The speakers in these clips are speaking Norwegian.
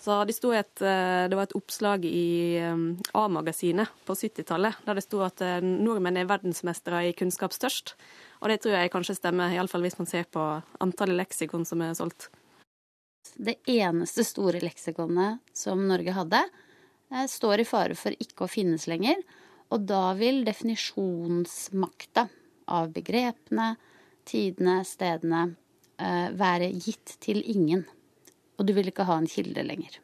Så det, et, eh, det var et oppslag i eh, A-magasinet på 70-tallet der det sto at eh, nordmenn er verdensmestere i kunnskap størst. Og det tror jeg kanskje stemmer, iallfall hvis man ser på antallet leksikon som er solgt. Det eneste store leksikonet som Norge hadde, står i fare for ikke å finnes lenger. Og da vil definisjonsmakta av begrepene, tidene, stedene være gitt til ingen og du vil ikke ha en kilde lenger.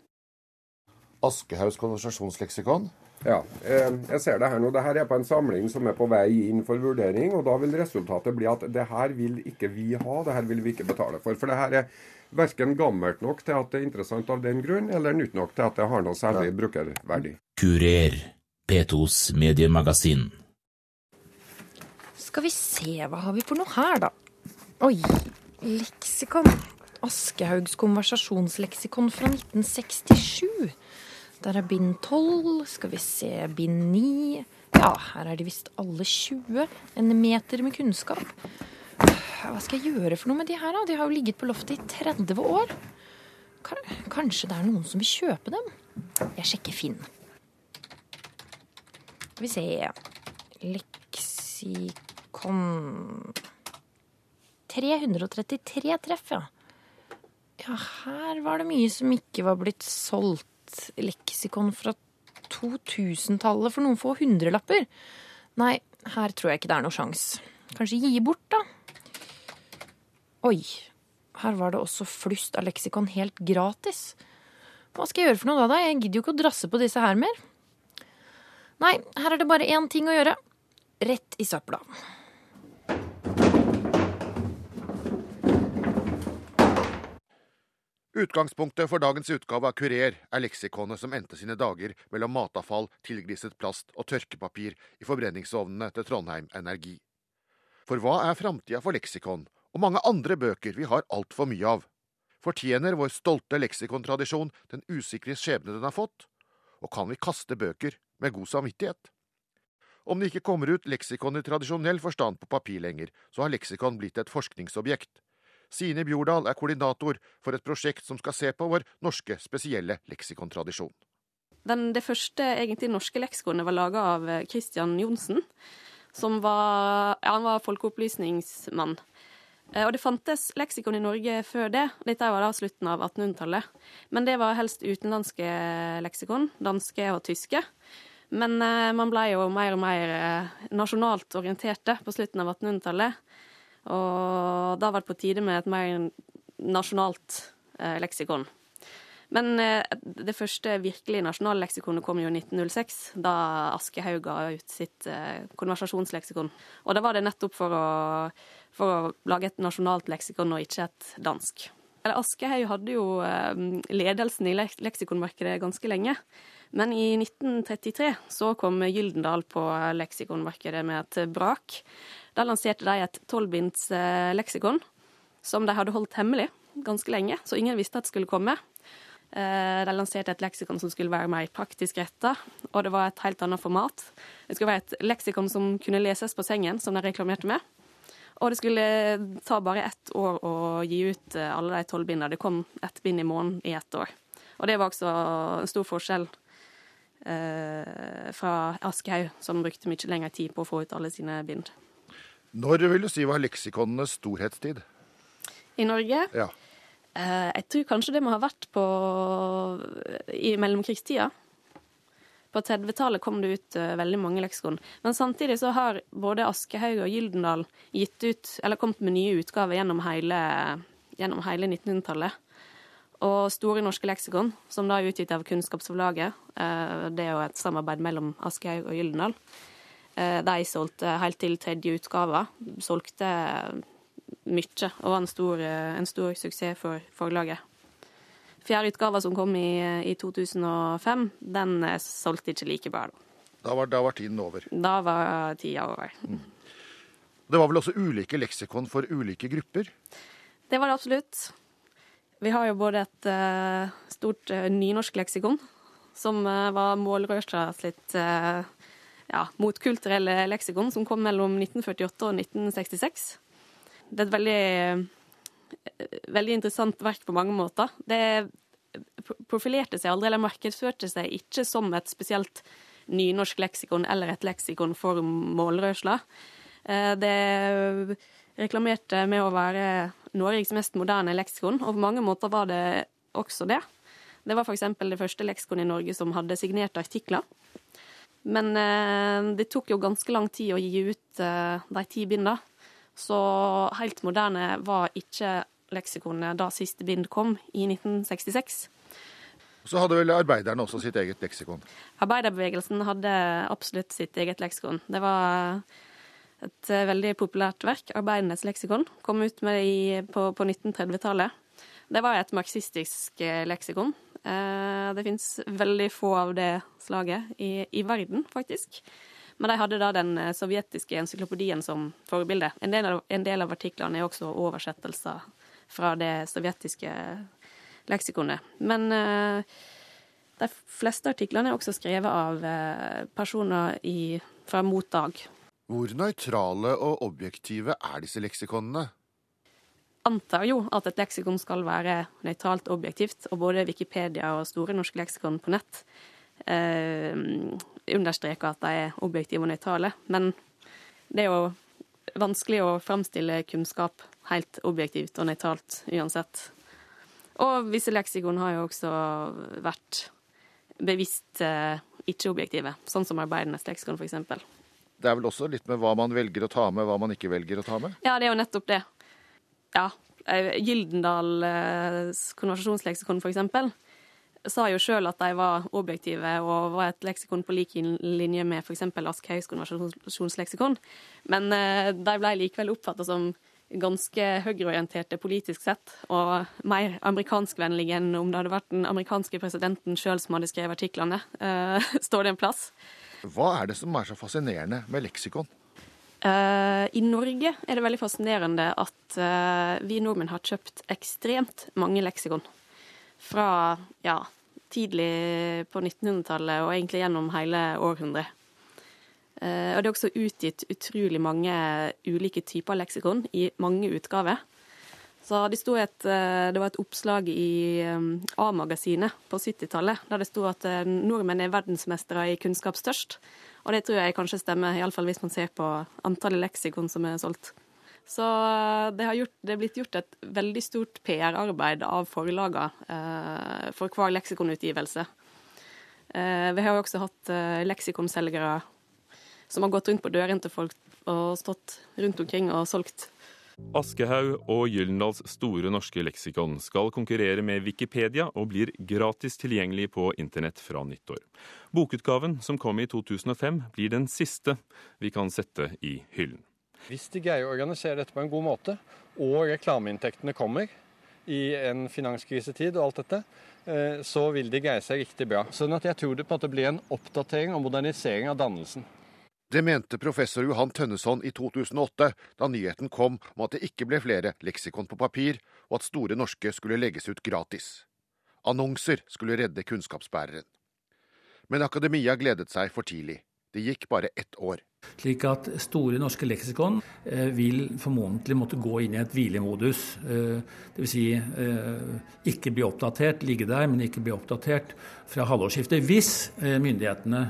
Aschehougs konversasjonsleksikon. Ja, eh, jeg ser det her nå. Dette er på en samling som er på vei inn for vurdering. og Da vil resultatet bli at det her vil ikke vi ha, det her vil vi ikke betale for. For det her er verken gammelt nok til at det er interessant av den grunn, eller nytt nok til at det har noe særlig ja. brukerverdi. Kurer, P2s mediemagasin. Skal vi se, hva har vi for noe her, da? Oi, leksikon. Aschehougs konversasjonsleksikon fra 1967. Der er bind 12. Skal vi se, bind 9. Ja, her er de visst alle 20. En meter med kunnskap. Hva skal jeg gjøre for noe med de her, da? De har jo ligget på loftet i 30 år. Kanskje det er noen som vil kjøpe dem? Jeg sjekker Finn. Skal vi se Leksikon 333 treff, ja. Ja, her var det mye som ikke var blitt solgt. Leksikon fra 2000-tallet for noen få hundrelapper. Nei, her tror jeg ikke det er noe sjans. Kanskje gi bort, da? Oi, her var det også flust av leksikon helt gratis. Hva skal jeg gjøre for noe da, da? Jeg gidder jo ikke å drasse på disse her mer. Nei, her er det bare én ting å gjøre. Rett i søpla. Utgangspunktet for dagens utgave av Kurer er leksikonet som endte sine dager mellom matavfall, tilgriset plast og tørkepapir i forbrenningsovnene til Trondheim Energi. For hva er framtida for leksikon, og mange andre bøker vi har altfor mye av? Fortjener vår stolte leksikontradisjon den usikre skjebne den har fått? Og kan vi kaste bøker med god samvittighet? Om det ikke kommer ut leksikon i tradisjonell forstand på papir lenger, så har leksikon blitt et forskningsobjekt. Sine Bjordal er koordinator for et prosjekt som skal se på vår norske spesielle leksikontradisjon. Den, det første egentlig norske leksikonet var laga av eh, Christian Johnsen. Som var, ja, var folkeopplysningsmann. Eh, og det fantes leksikon i Norge før det. Dette var da slutten av 1800-tallet. Men det var helst utenlandske leksikon, danske og tyske. Men eh, man ble jo mer og mer nasjonalt orienterte på slutten av 1800-tallet. Og da var det på tide med et mer nasjonalt eh, leksikon. Men eh, det første virkelig nasjonale leksikonet kom jo i 1906, da Aschehoug ga ut sitt eh, konversasjonsleksikon. Og da var det nettopp for å, for å lage et nasjonalt leksikon og ikke et dansk. Aschehoug hadde jo eh, ledelsen i leksikonmarkedet ganske lenge. Men i 1933 så kom Gyldendal på leksikonmarkedet med et brak. Da lanserte de et tolvbinds eh, leksikon som de hadde holdt hemmelig ganske lenge, så ingen visste at det skulle komme. Eh, de lanserte et leksikon som skulle være mer praktisk retta, og det var et helt annet format. Det skulle være et leksikon som kunne leses på sengen, som de reklamerte med. Og det skulle ta bare ett år å gi ut eh, alle de tolv bindene. Det kom ett bind i måneden i ett år. Og det var også en stor forskjell eh, fra Aschehoug, som brukte mye lengre tid på å få ut alle sine bind. Når vil du si var leksikonenes storhetstid? I Norge? Ja. Eh, jeg tror kanskje det må ha vært på i mellomkrigstida. På 30-tallet kom det ut uh, veldig mange leksikon. Men samtidig så har både Aschehoug og Gyldendal gitt ut, eller kommet med nye utgaver gjennom hele, gjennom hele 1900-tallet. Og Store norske leksikon, som da er utgitt av Kunnskapsforlaget, uh, det er jo et samarbeid mellom Aschehoug og Gyldendal. Eh, de solgte helt til tredje utgave. Solgte mye og var en stor, eh, en stor suksess for forlaget. Fjerde utgave som kom i, i 2005, den eh, solgte ikke like bra. Da var, da var tiden over? Da var tida over. Mm. Det var vel også ulike leksikon for ulike grupper? Det var det absolutt. Vi har jo både et uh, stort uh, nynorsk leksikon, som uh, var målrørsla sitt uh, ja, motkulturelle leksikon som kom mellom 1948 og 1966. Det er et veldig, veldig interessant verk på mange måter. Det er profilerte seg aldri, eller markedsførte seg ikke som et spesielt nynorsk leksikon eller et leksikon for målrørsla. Eh, det reklamerte med å være Norges mest moderne leksikon, og på mange måter var det også det. Det var f.eks. det første leksikonet i Norge som hadde signerte artikler. Men eh, det tok jo ganske lang tid å gi ut eh, de ti bindene. så helt moderne var ikke leksikonet da siste bind kom, i 1966. Så hadde vel arbeiderne også sitt eget leksikon? Arbeiderbevegelsen hadde absolutt sitt eget leksikon. Det var et eh, veldig populært verk, 'Arbeidernes leksikon', kom ut med i, på, på 1930-tallet. Det var et marxistisk eh, leksikon. Eh, det fins veldig få av det slaget i, i, verden, faktisk. Men de hadde da den sovjetiske encyklopedien som forbilde. En del av, en del av artiklene er også oversettelser fra det sovjetiske leksikonet. Men de fleste artiklene er også skrevet av personer i, fra mottak hvor nøytrale og objektive er disse leksikonene? Antar jo at et leksikon skal være nøytralt og objektivt, og både Wikipedia og Store norske leksikon på nett eh, understreker at de er objektive og nøytrale. Men det er jo vanskelig å framstille kunnskap helt objektivt og nøytralt uansett. Og visse leksikon har jo også vært bevisst eh, ikke-objektive, sånn som Arbeidernes leksikon f.eks det er vel også litt med hva man velger å ta med, hva man ikke velger å ta med? Ja, det er jo nettopp det. Ja. Eh, Gyldendals konversasjonsleksikon, for eksempel, sa jo sjøl at de var objektive og var et leksikon på lik linje med f.eks. Askhaugs konversasjonsleksikon. Men eh, de ble likevel oppfatta som ganske høyreorienterte politisk sett, og mer amerikanskvennlige enn om det hadde vært den amerikanske presidenten sjøl som hadde skrevet artiklene. Står det en plass. Hva er det som er så fascinerende med leksikon? Uh, I Norge er det veldig fascinerende at uh, vi nordmenn har kjøpt ekstremt mange leksikon. Fra ja, tidlig på 1900-tallet og egentlig gjennom hele århundret. Uh, og det er også utgitt utrolig mange ulike typer leksikon i mange utgaver. Så det, et, det var et oppslag i A-magasinet på 70-tallet der det sto at nordmenn er verdensmestere i kunnskapstørst. Og det tror jeg kanskje stemmer, iallfall hvis man ser på antallet leksikon som er solgt. Så det, gjort, det er blitt gjort et veldig stort PR-arbeid av forlagene eh, for hver leksikonutgivelse. Eh, vi har jo også hatt eh, leksikonselgere som har gått rundt på dørene til folk og stått rundt omkring og solgt Aschehoug og Gyldendals Store norske leksikon skal konkurrere med Wikipedia og blir gratis tilgjengelig på internett fra nyttår. Bokutgaven, som kom i 2005, blir den siste vi kan sette i hyllen. Hvis de greier å organisere dette på en god måte, og reklameinntektene kommer i en finanskrisetid og alt dette, eh, så vil de greie seg riktig bra. Sånn at jeg tror det på at det blir en oppdatering og modernisering av dannelsen. Det mente professor Johan Tønneson i 2008, da nyheten kom om at det ikke ble flere leksikon på papir, og at Store norske skulle legges ut gratis. Annonser skulle redde kunnskapsbæreren. Men akademia gledet seg for tidlig. Det gikk bare ett år. Slik at Store norske leksikon eh, vil formodentlig måtte gå inn i et hvilemodus. Eh, Dvs. Si, eh, ikke bli oppdatert, ligge der, men ikke bli oppdatert fra halvårsskiftet. Hvis myndighetene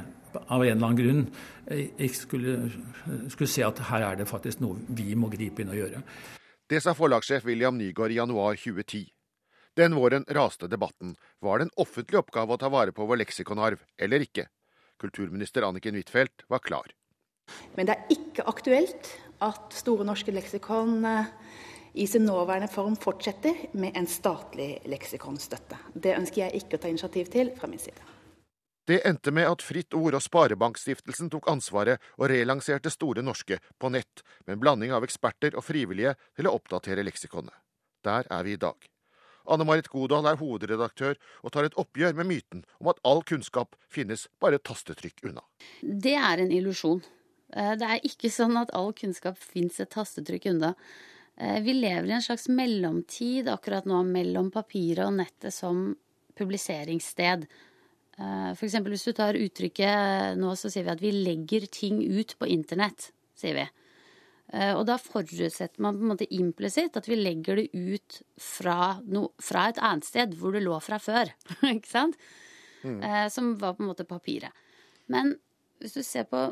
av en eller annen grunn ikke skulle, skulle se at her er det faktisk noe vi må gripe inn og gjøre. Det sa forlagssjef William Nygaard i januar 2010. Den våren raste debatten. Var det en offentlig oppgave å ta vare på vår leksikonarv, eller ikke? Kulturminister Anniken Huitfeldt var klar. Men det er ikke aktuelt at Store norske leksikon eh, i sin nåværende form fortsetter med en statlig leksikonstøtte. Det ønsker jeg ikke å ta initiativ til fra min side. Det endte med at Fritt Ord og Sparebankstiftelsen tok ansvaret og relanserte Store norske på nett, med en blanding av eksperter og frivillige til å oppdatere leksikonet. Der er vi i dag. Anne Marit Godal er hovedredaktør og tar et oppgjør med myten om at all kunnskap finnes bare et tastetrykk unna. Det er en illusjon. Eh, det er ikke sånn at all kunnskap finnes et tastetrykk unna. Eh, vi lever i en slags mellomtid akkurat nå mellom papiret og nettet som publiseringssted. Eh, eksempel hvis du tar uttrykket nå, så sier vi at vi legger ting ut på internett, sier vi. Eh, og da forutsetter man på en måte implisitt at vi legger det ut fra, no, fra et annet sted hvor det lå fra før. ikke sant? Mm. som var på en måte papiret. Men hvis du ser på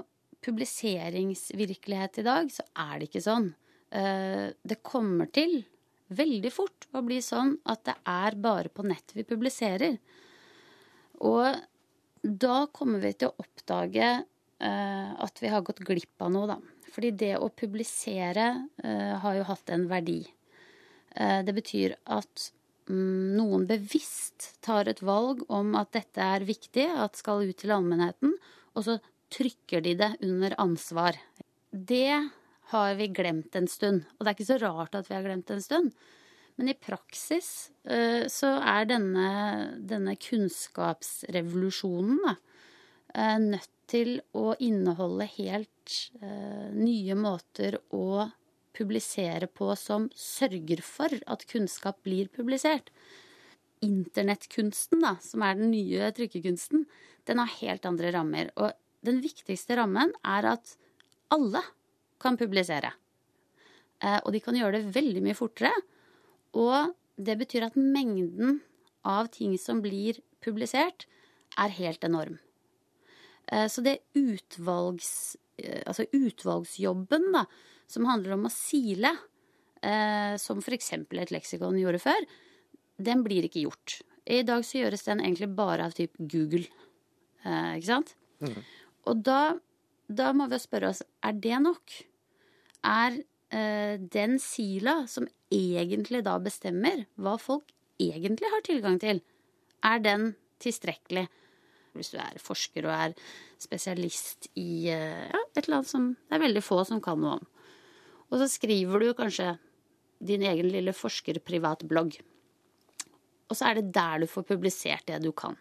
publiseringsvirkelighet i dag, så er det ikke sånn. Eh, det kommer til veldig fort å bli sånn at det er bare på nett vi publiserer. Og da kommer vi til å oppdage eh, at vi har gått glipp av noe, da. Fordi det å publisere eh, har jo hatt en verdi. Eh, det betyr at mm, noen bevisst tar et valg om at dette er viktig, at skal ut til allmennheten, og så trykker de det under ansvar. Det har vi glemt en stund. Og det er ikke så rart at vi har glemt en stund. Men i praksis eh, så er denne, denne kunnskapsrevolusjonen da, eh, nødt til å inneholde helt eh, nye måter å publisere på som sørger for at kunnskap blir publisert. Internettkunsten, da, som er den nye trykkekunsten, den har helt andre rammer. Og den viktigste rammen er at alle kan publisere. Og de kan gjøre det veldig mye fortere. Og det betyr at mengden av ting som blir publisert, er helt enorm. Eh, så det utvalgs, eh, altså utvalgsjobben, da, som handler om å sile, som f.eks. et leksikon gjorde før, den blir ikke gjort. I dag så gjøres den egentlig bare av type Google. Ikke sant? Mm. Og da, da må vi spørre oss er det nok? Er eh, den sila som egentlig da bestemmer hva folk egentlig har tilgang til, er den tilstrekkelig? Hvis du er forsker og er spesialist i eh, ja, et eller annet som det er veldig få som kan noe om. Og så skriver du kanskje din egen lille forskerprivatblogg. Og så er det der du får publisert det du kan.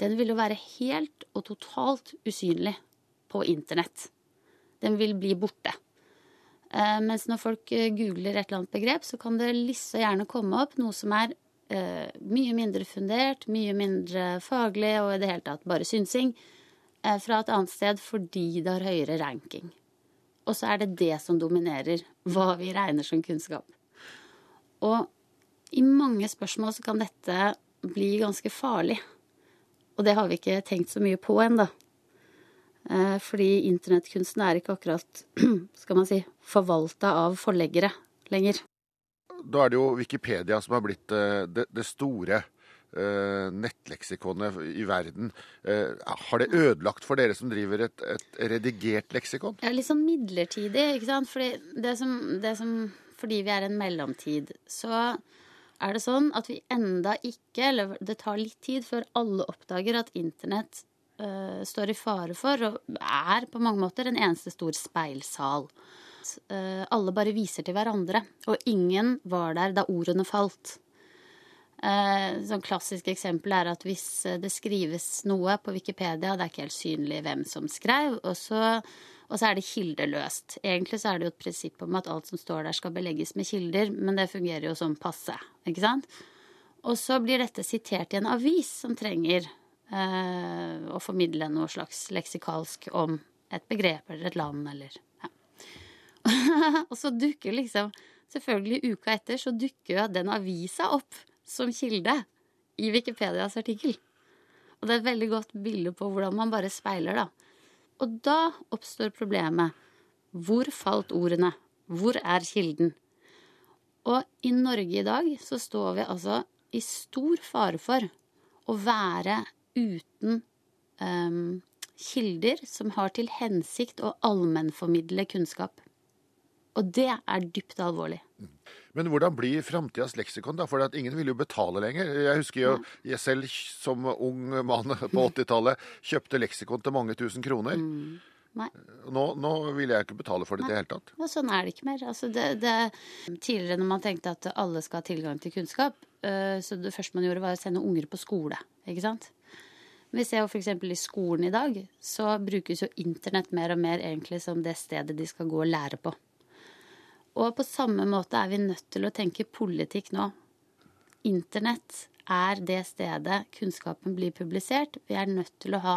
Den vil jo være helt og totalt usynlig på internett. Den vil bli borte. Eh, mens når folk eh, googler et eller annet begrep, så kan det lisse gjerne komme opp noe som er eh, mye mindre fundert, mye mindre faglig og i det hele tatt bare synsing eh, fra et annet sted fordi det har høyere ranking. Og så er det det som dominerer hva vi regner som kunnskap. Og i mange spørsmål så kan dette bli ganske farlig. Og det har vi ikke tenkt så mye på ennå. Eh, fordi internettkunsten er ikke akkurat, skal man si, forvalta av forleggere lenger. Da er det jo Wikipedia som har blitt eh, det, det store uh, nettleksikonet i verden. Har det ødelagt for dere som driver et, et redigert leksikon? Ja, litt sånn midlertidig, ikke sant. Fordi, det som, det som, fordi vi er en mellomtid, så er det sånn at vi enda ikke, eller det tar litt tid før alle oppdager at internett står i fare for, og er på mange måter en eneste stor speilsal. Uh, alle bare viser til hverandre, og ingen var der da ordene falt. Et sånn klassisk eksempel er at hvis det skrives noe på Wikipedia, det er ikke helt synlig hvem som skrev, og så og så er det kildeløst. Egentlig så er det jo et prinsipp om at alt som står der skal belegges med kilder, men det fungerer jo som passe, ikke sant? Og så blir dette sitert i en avis som trenger eh, å formidle noe slags leksikalsk om et begrep eller et land eller ja. Og så dukker liksom Selvfølgelig uka etter så dukker jo den avisa opp som kilde i Wikipedias artikkel. Og det er et veldig godt bilde på hvordan man bare speiler, da. Og da oppstår problemet. Hvor falt ordene? Hvor er kilden? Og i Norge i dag så står vi altså i stor fare for å være uten um, kilder som har til hensikt å allmennformidle kunnskap. Og det er dypt alvorlig. Men hvordan blir framtidas leksikon, da? For ingen vil jo betale lenger. Jeg husker jo jeg selv som ung mann på 80-tallet kjøpte leksikon til mange tusen kroner. Mm. Nå, nå, vil jeg ikke betale for det i det hele tatt. Og sånn er det ikke mer. Altså det, det, tidligere når man tenkte at alle skal ha tilgang til kunnskap, uh, så det første man gjorde var å sende unger på skole. ikke sant? Vi ser jo f.eks. i skolen i dag, så brukes jo internett mer og mer egentlig som det stedet de skal gå og lære på. Og på samme måte er vi nødt til å tenke politikk nå. Internett er det stedet kunnskapen blir publisert. Vi er nødt til å ha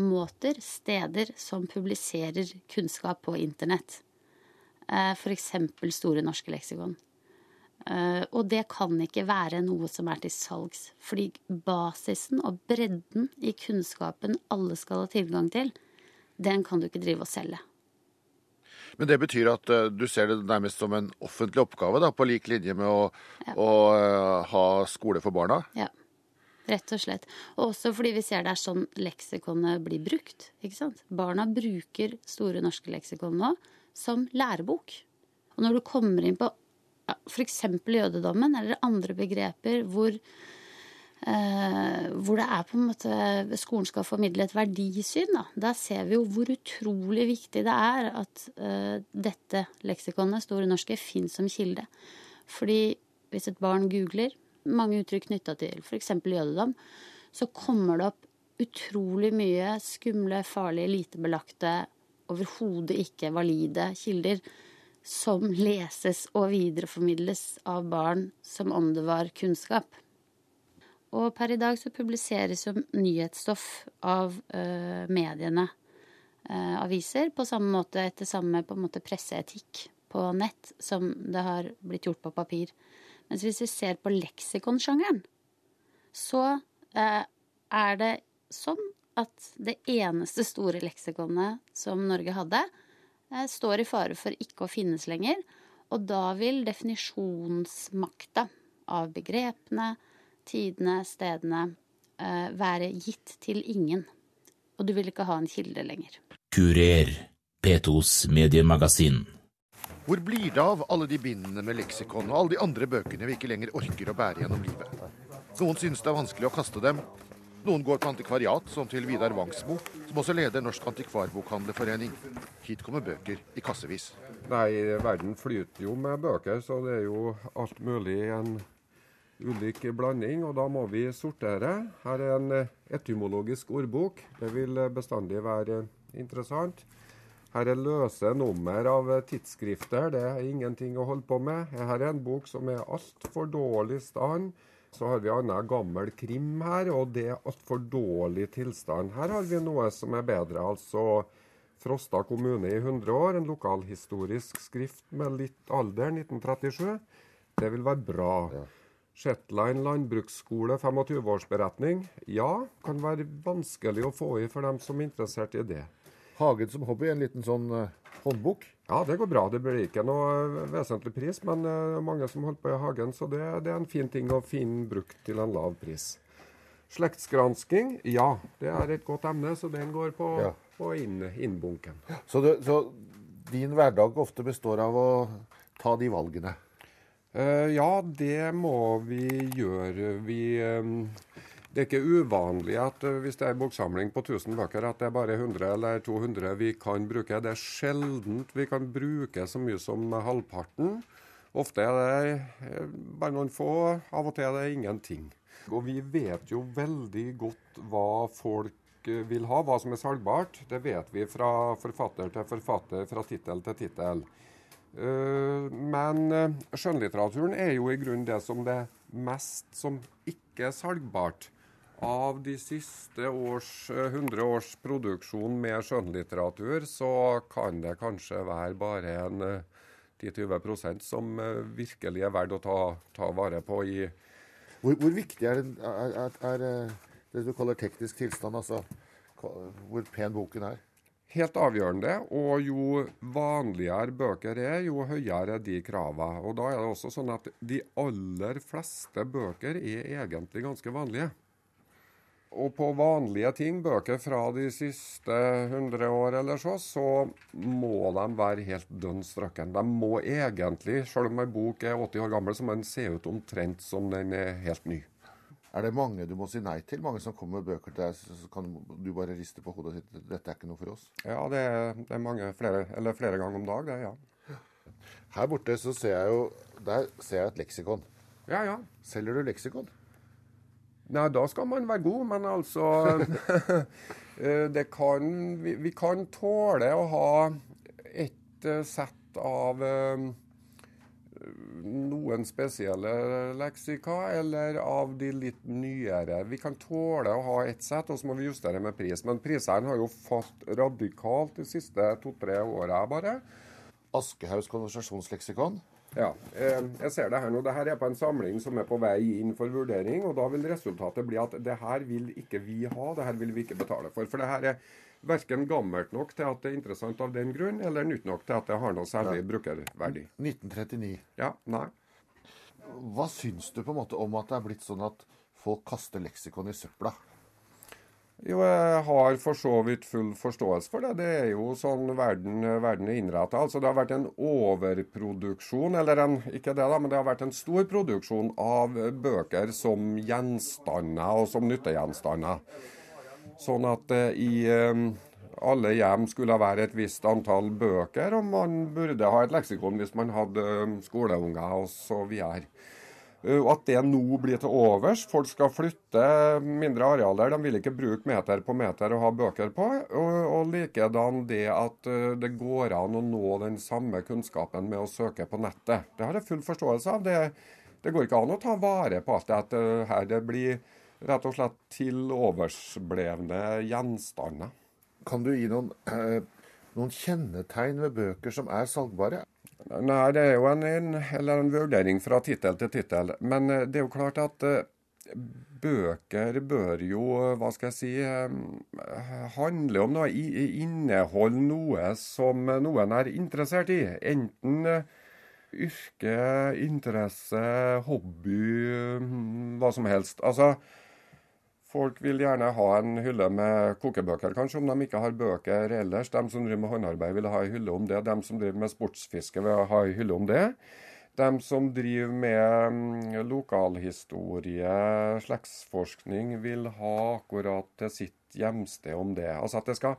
måter, steder, som publiserer kunnskap på internett. eh, f.eks. Store norske leksikon. Eh, og det kan ikke være noe som er til salgs, fordi basisen og bredden i kunnskapen alle skal ha tilgang til, den kan du ikke drive og selge. Men det betyr at uh, du ser det nærmest som en offentlig oppgave, da, på lik linje med å, Ja. å uh, ha skole for barna? Ja, rett og slett. Og også fordi vi ser det er sånn leksikonet blir brukt. ikke sant? Barna bruker Store norske leksikon nå som lærebok. Og når du kommer inn på f.eks. jødedommen eller andre begreper hvor, eh, hvor det er på en måte skolen skal formidle et verdisyn, da, Der ser vi jo hvor utrolig viktig det er at eh, dette leksikonet, Store norske, fins som kilde. Fordi hvis et barn googler mange uttrykk knytta til f.eks. jødedom, så kommer det opp utrolig mye skumle, farlige, lite belagte, overhodet ikke valide kilder som leses og videreformidles av barn som om det var kunnskap. Og per i dag så publiseres jo nyhetsstoff av uh, mediene, Uh, aviser, på samme måte etter samme på en måte presseetikk på nett som det har blitt gjort på papir. Mens hvis vi ser på leksikonsjangeren, så uh, er det sånn at det eneste store leksikonet som Norge hadde, står i fare for ikke å finnes lenger. Og da vil definisjonsmakta av begrepene, tidene, stedene eh, være gitt til ingen. Og du vil ikke ha en kilde lenger. Kurer, P2s mediemagasin. Hvor blir det av alle de bindene med leksikon og alle de andre bøkene vi ikke lenger orker å bære gjennom livet? Noen synes det er vanskelig å kaste dem. Noen går på antikvariat, som til Vidar Vangsmo, som også leder Norsk antikvarbokhandlerforening. Hit kommer bøker i kassevis. Nei, verden flyter jo med bøker, så det er jo alt mulig i en ulik blanding. Og da må vi sortere. Her er en etymologisk ordbok. Det vil bestandig være interessant. Her er løse nummer av tidsskrifter. Det er ingenting å holde på med. Her er en bok som er altfor dårlig stand. Så har vi annen gammel krim her, og det er altfor dårlig tilstand. Her har vi noe som er bedre. altså Frosta kommune i 100 år, en lokalhistorisk skrift med litt alder, 1937. Det vil være bra. Shetland landbruksskole 25-årsberetning. Ja, kan være vanskelig å få i for dem som er interessert i det. Hagen som hobby, en liten sånn eh, håndbok. Ja, det går bra. Det blir ikke noe eh, vesentlig pris, men det er mange som holder på i hagen, så det, det er en fin ting å finne brukt til en lav pris. Slektsgransking, ja, det er et godt emne, så den går på, Ja. på inn, innbunken. Så, det, så din hverdag ofte består av å ta de valgene? Uh, ja, det må vi gjøre. Vi, eh, det er ikke uvanlig at eh, hvis det er en boksamling på 1000 bøker, at det er bare 100 eller 200 vi kan bruke. Det er sjeldent vi kan bruke så mye som halvparten. Ofte er det eh, bare noen få, av og til er det ingenting. Og vi vet jo veldig godt hva folk eh, vil ha, hva som er salgbart. Det vet vi fra forfatter til forfatter, fra tittel til tittel. Men skjønnlitteraturen er jo i grunnen det som det mest som ikke er salgbart. Av de siste års, eh, 100 års produksjon med skjønnlitteratur, så kan det kanskje være bare en eh, 10-20% som eh, virkelig er verdt å ta, ta vare på i Hvor, hvor viktig er, er, er, er eh, det du kaller teknisk tilstand, altså hvor pen boken er? Helt avgjørende. Og jo vanligere bøker er, jo høyere er de kravene. Og da er det også sånn at de aller fleste bøker er egentlig ganske vanlige. Og på vanlige ting, bøker fra de siste 100 år eller så, så må de være helt dønn strøkken. De må egentlig, selv om en bok er 80 år gammel, så må den se ut omtrent som den er helt ny. Er det mange du må si nei til? Mange som kommer med bøker til deg, så kan du bare riste på hodet si dette er ikke noe for oss? Ja, det er, det er mange, flere, eller flere ganger om dag, det, ja. Her borte så ser jeg jo Der ser jeg et leksikon. Ja, ja. Selger du leksikon? Nei, da skal man være god, men altså eh, Det kan vi, vi kan tåle å ha et eh, sett av eh, noen spesielle leksika, eller av de litt nyere. Vi kan tåle å ha ett sett, og så må vi justere med pris. Men prisene har jo falt radikalt de siste to-tre åra bare. Aschehougs konversasjonsleksikon. Ja, eh, jeg ser det her nå. Dette er på en samling som er på vei inn for vurdering. og Da vil resultatet bli at det her vil ikke vi ha, det her vil vi ikke betale for. For det her er verken gammelt nok til at det er interessant av den grunn, eller nytt nok til at det har noe særlig ja. brukerverdi. 1939. Ja, nei. Hva syns du på en måte om at det er blitt sånn at folk kaster leksikon i søpla? Jo, jeg har for så vidt full forståelse for det. Det er jo sånn verden, verden er innretta. Altså, det har vært en overproduksjon, eller en, ikke det da, men det har vært en stor produksjon av bøker som gjenstander og som nyttegjenstander. Sånn at eh, i eh, alle hjem skulle være et visst antall bøker, og man burde ha et leksikon hvis man hadde um, skoleunger osv. Eh, og at det nå blir til overs. Folk skal flytte mindre arealer. De vil ikke bruke meter på meter og ha bøker på. Og, og likedan det at eh, det går an å nå den samme kunnskapen med å søke på nettet. Det har jeg full forståelse av. Det, det går ikke an å ta vare på alt det her. Det blir rett og slett til oversblevne gjenstander. Kan du gi noen, eh, noen kjennetegn ved bøker som er salgbare? Nei, det er jo en, en, en vurdering fra tittel til tittel. Men eh, det er jo klart at uh, bøker bør jo, hva skal jeg si, handle om noe, inneholde noe som noen er interessert i. Enten yrke, interesse, hobby, hm, hva som helst. Altså, Folk vil gjerne ha en hylle med kokebøker, kanskje, om de ikke har bøker ellers. De som driver med håndarbeid, vil ha en hylle om det. De som driver med sportsfiske, vil ha en hylle om det. De som driver med mm, lokalhistorie, slektsforskning, vil ha akkurat til sitt hjemsted om det. Altså at det skal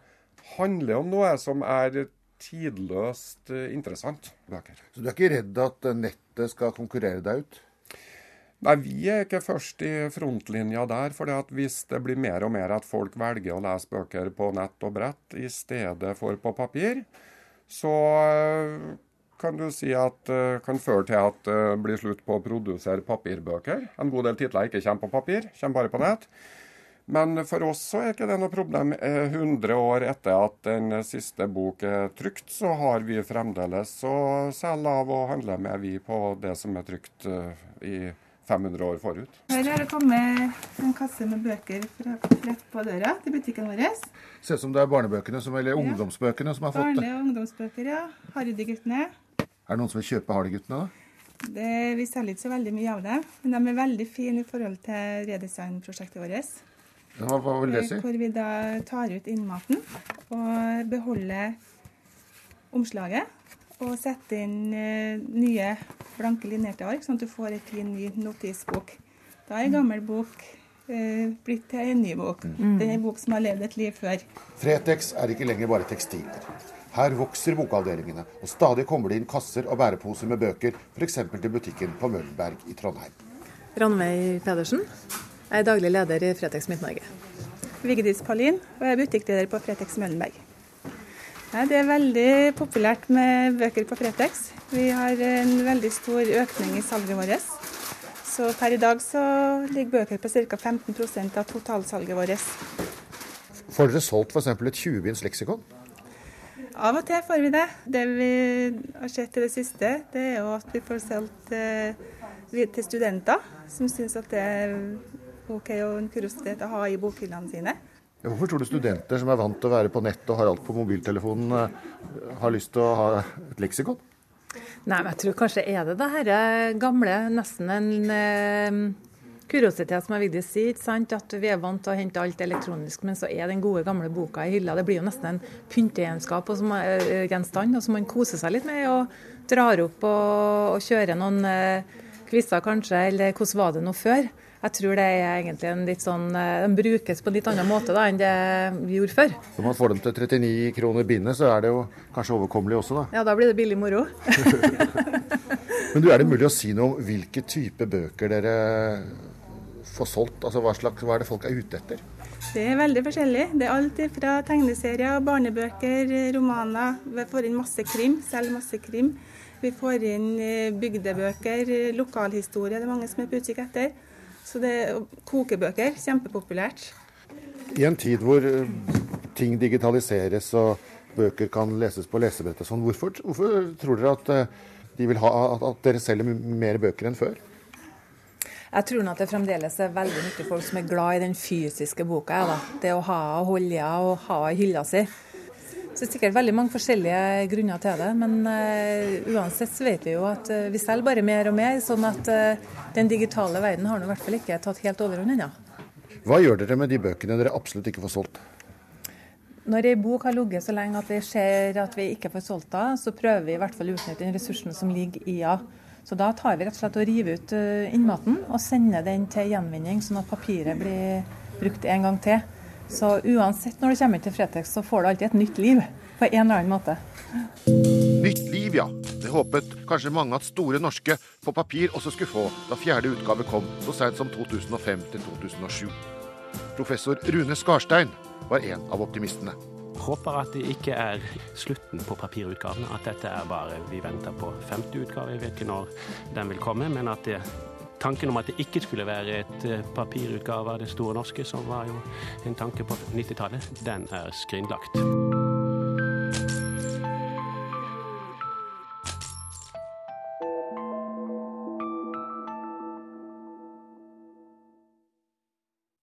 handle om noe som er tidløst eh, interessant. Bøker. Så du er ikke redd at nettet skal konkurrere deg ut? Nei, Vi er ikke først i frontlinja der. for Hvis det blir mer og mer at folk velger å lese bøker på nett og brett i stedet for på papir, så eh, kan du si at eh, kan føre til at det blir slutt på å produsere papirbøker. En god del titler ikke kommer på papir, kommer bare på nett. Men for oss så er ikke det noe problem. 100 eh, år etter at den siste bok er trykt, så har vi fremdeles å selge av og handle med vi på det som er trykt i 500 år forut. Her har det kommet en kasse med bøker fra, rett på døra til butikken vår. Ser ut som det er barnebøkene, som, eller ungdomsbøkene som har fått det. Barne- og ungdomsbøker, ja. Hardy-guttene. Er det noen som vil kjøpe Hardy-guttene, da? Det, vi selger ikke så veldig mye av det, men de er veldig fine i forhold til redesignprosjektet vårt. Ja, hva vil det si? Hvor vi da tar ut innmaten og beholder omslaget og sette inn uh, nye blanke linjerte ark, sånn at du får en fin ny notisbok. Da er en gammel bok eh, blitt til en ny bok. Mm. Det er en bok som har levd et liv før. Fretex er ikke lenger bare tekstiler. Her vokser bokavdelingene, og stadig kommer det inn kasser og bæreposer med bøker, f.eks. til butikken på Møllenberg i Trondheim. Ranveig Pedersen. Jeg er daglig leder i Fretex Midt-Norge. Vigdis Paulin, og jeg er butikkleder på Fretex Møllenberg. Nei, det er veldig populært med bøker på Fretex. Vi har en veldig stor økning i salget vårt. Så per i dag så ligger bøker på ca. 15 av totalsalget vårt. Får dere solgt f.eks. et 20-binds leksikon? Av og til får vi det. Det vi har sett i det siste, det er jo at vi får solgt eh, til studenter som syns at det er OK og en kuriositet å ha i bokhyllene sine. Hvorfor tror du studenter som er vant til å være på nett og har alt på mobiltelefonen, eh, har lyst til å ha et leksikon? Nei, men jeg tror kanskje er det det her gamle, nesten en eh, kuriositet som jeg vil si, ikke sant? At vi er vant til å hente alt elektronisk, men så er den gode, gamle boka i hylla. Det blir jo nesten en pyntegjenskap og som, eh, gjenstand, og som man koser seg litt med. Og drar opp og, og kjører noen eh, quizer kanskje, eller hvordan var det nå før? Jeg tror det er egentlig en litt sånn eh, Den brukes på en litt annen måte da enn det vi gjorde før. Når man får dem til 39 kroner bindet, så er det jo kanskje overkommelig også, da? Ja, da blir det billig moro. Men du, er det mulig å si noe om hvilke type bøker dere får solgt? Altså hva, slags, hva er det folk er ute etter? Det er veldig forskjellig. Det er alt fra tegneserier, barnebøker, romaner. Vi får inn masse krim, selv masse krim. Vi får inn eh, bygdebøker, lokalhistorie. Det er mange som er på utkikk etter. Så det kokebøker, kjempepopulært. I en tid hvor eh, ting digitaliseres og bøker kan leses på lesebrett og sånn. Hvorfor, hvorfor, tror dere at eh, de vil ha at dere selger mer bøker enn før? Jeg tror at det fremdeles er veldig mye folk som er glad i den fysiske boka. Da. det å ha og holde i og ha i hylla si. Så det er sikkert veldig mange forskjellige grunner til det, men uh, uansett så vet vi jo at uh, vi selger bare mer og mer. Sånn at uh, den digitale verden har nå i hvert fall ikke tatt helt overhånd ennå. Hva gjør dere med de bøkene dere absolutt ikke får solgt? Når ei bok har ligget så lenge at vi ser at vi ikke får solgt den, så prøver vi i hvert fall å utnytte den ressursen som ligger i den. Så da tar vi rett og slett og river ut innmaten og sender den til gjenvinning, sånn at papiret blir brukt en gang til. Så uansett når du kommer inn til Fretex, så får du alltid et nytt liv på en eller annen måte. Nytt liv, ja. Det håpet kanskje mange at Store norske på papir også skulle få da fjerde utgave kom så seint som 2005 til 2007. Professor Rune Skarstein var en av optimistene. Håper at det ikke er slutten på papirutgaven, at dette er bare vi venter på femte utgave. Jeg vet ikke når den vil komme, men at det, tanken om at det ikke skulle være et eh, papirutgave av Det store norske, som var jo en tanke på 90-tallet, den er skrinlagt.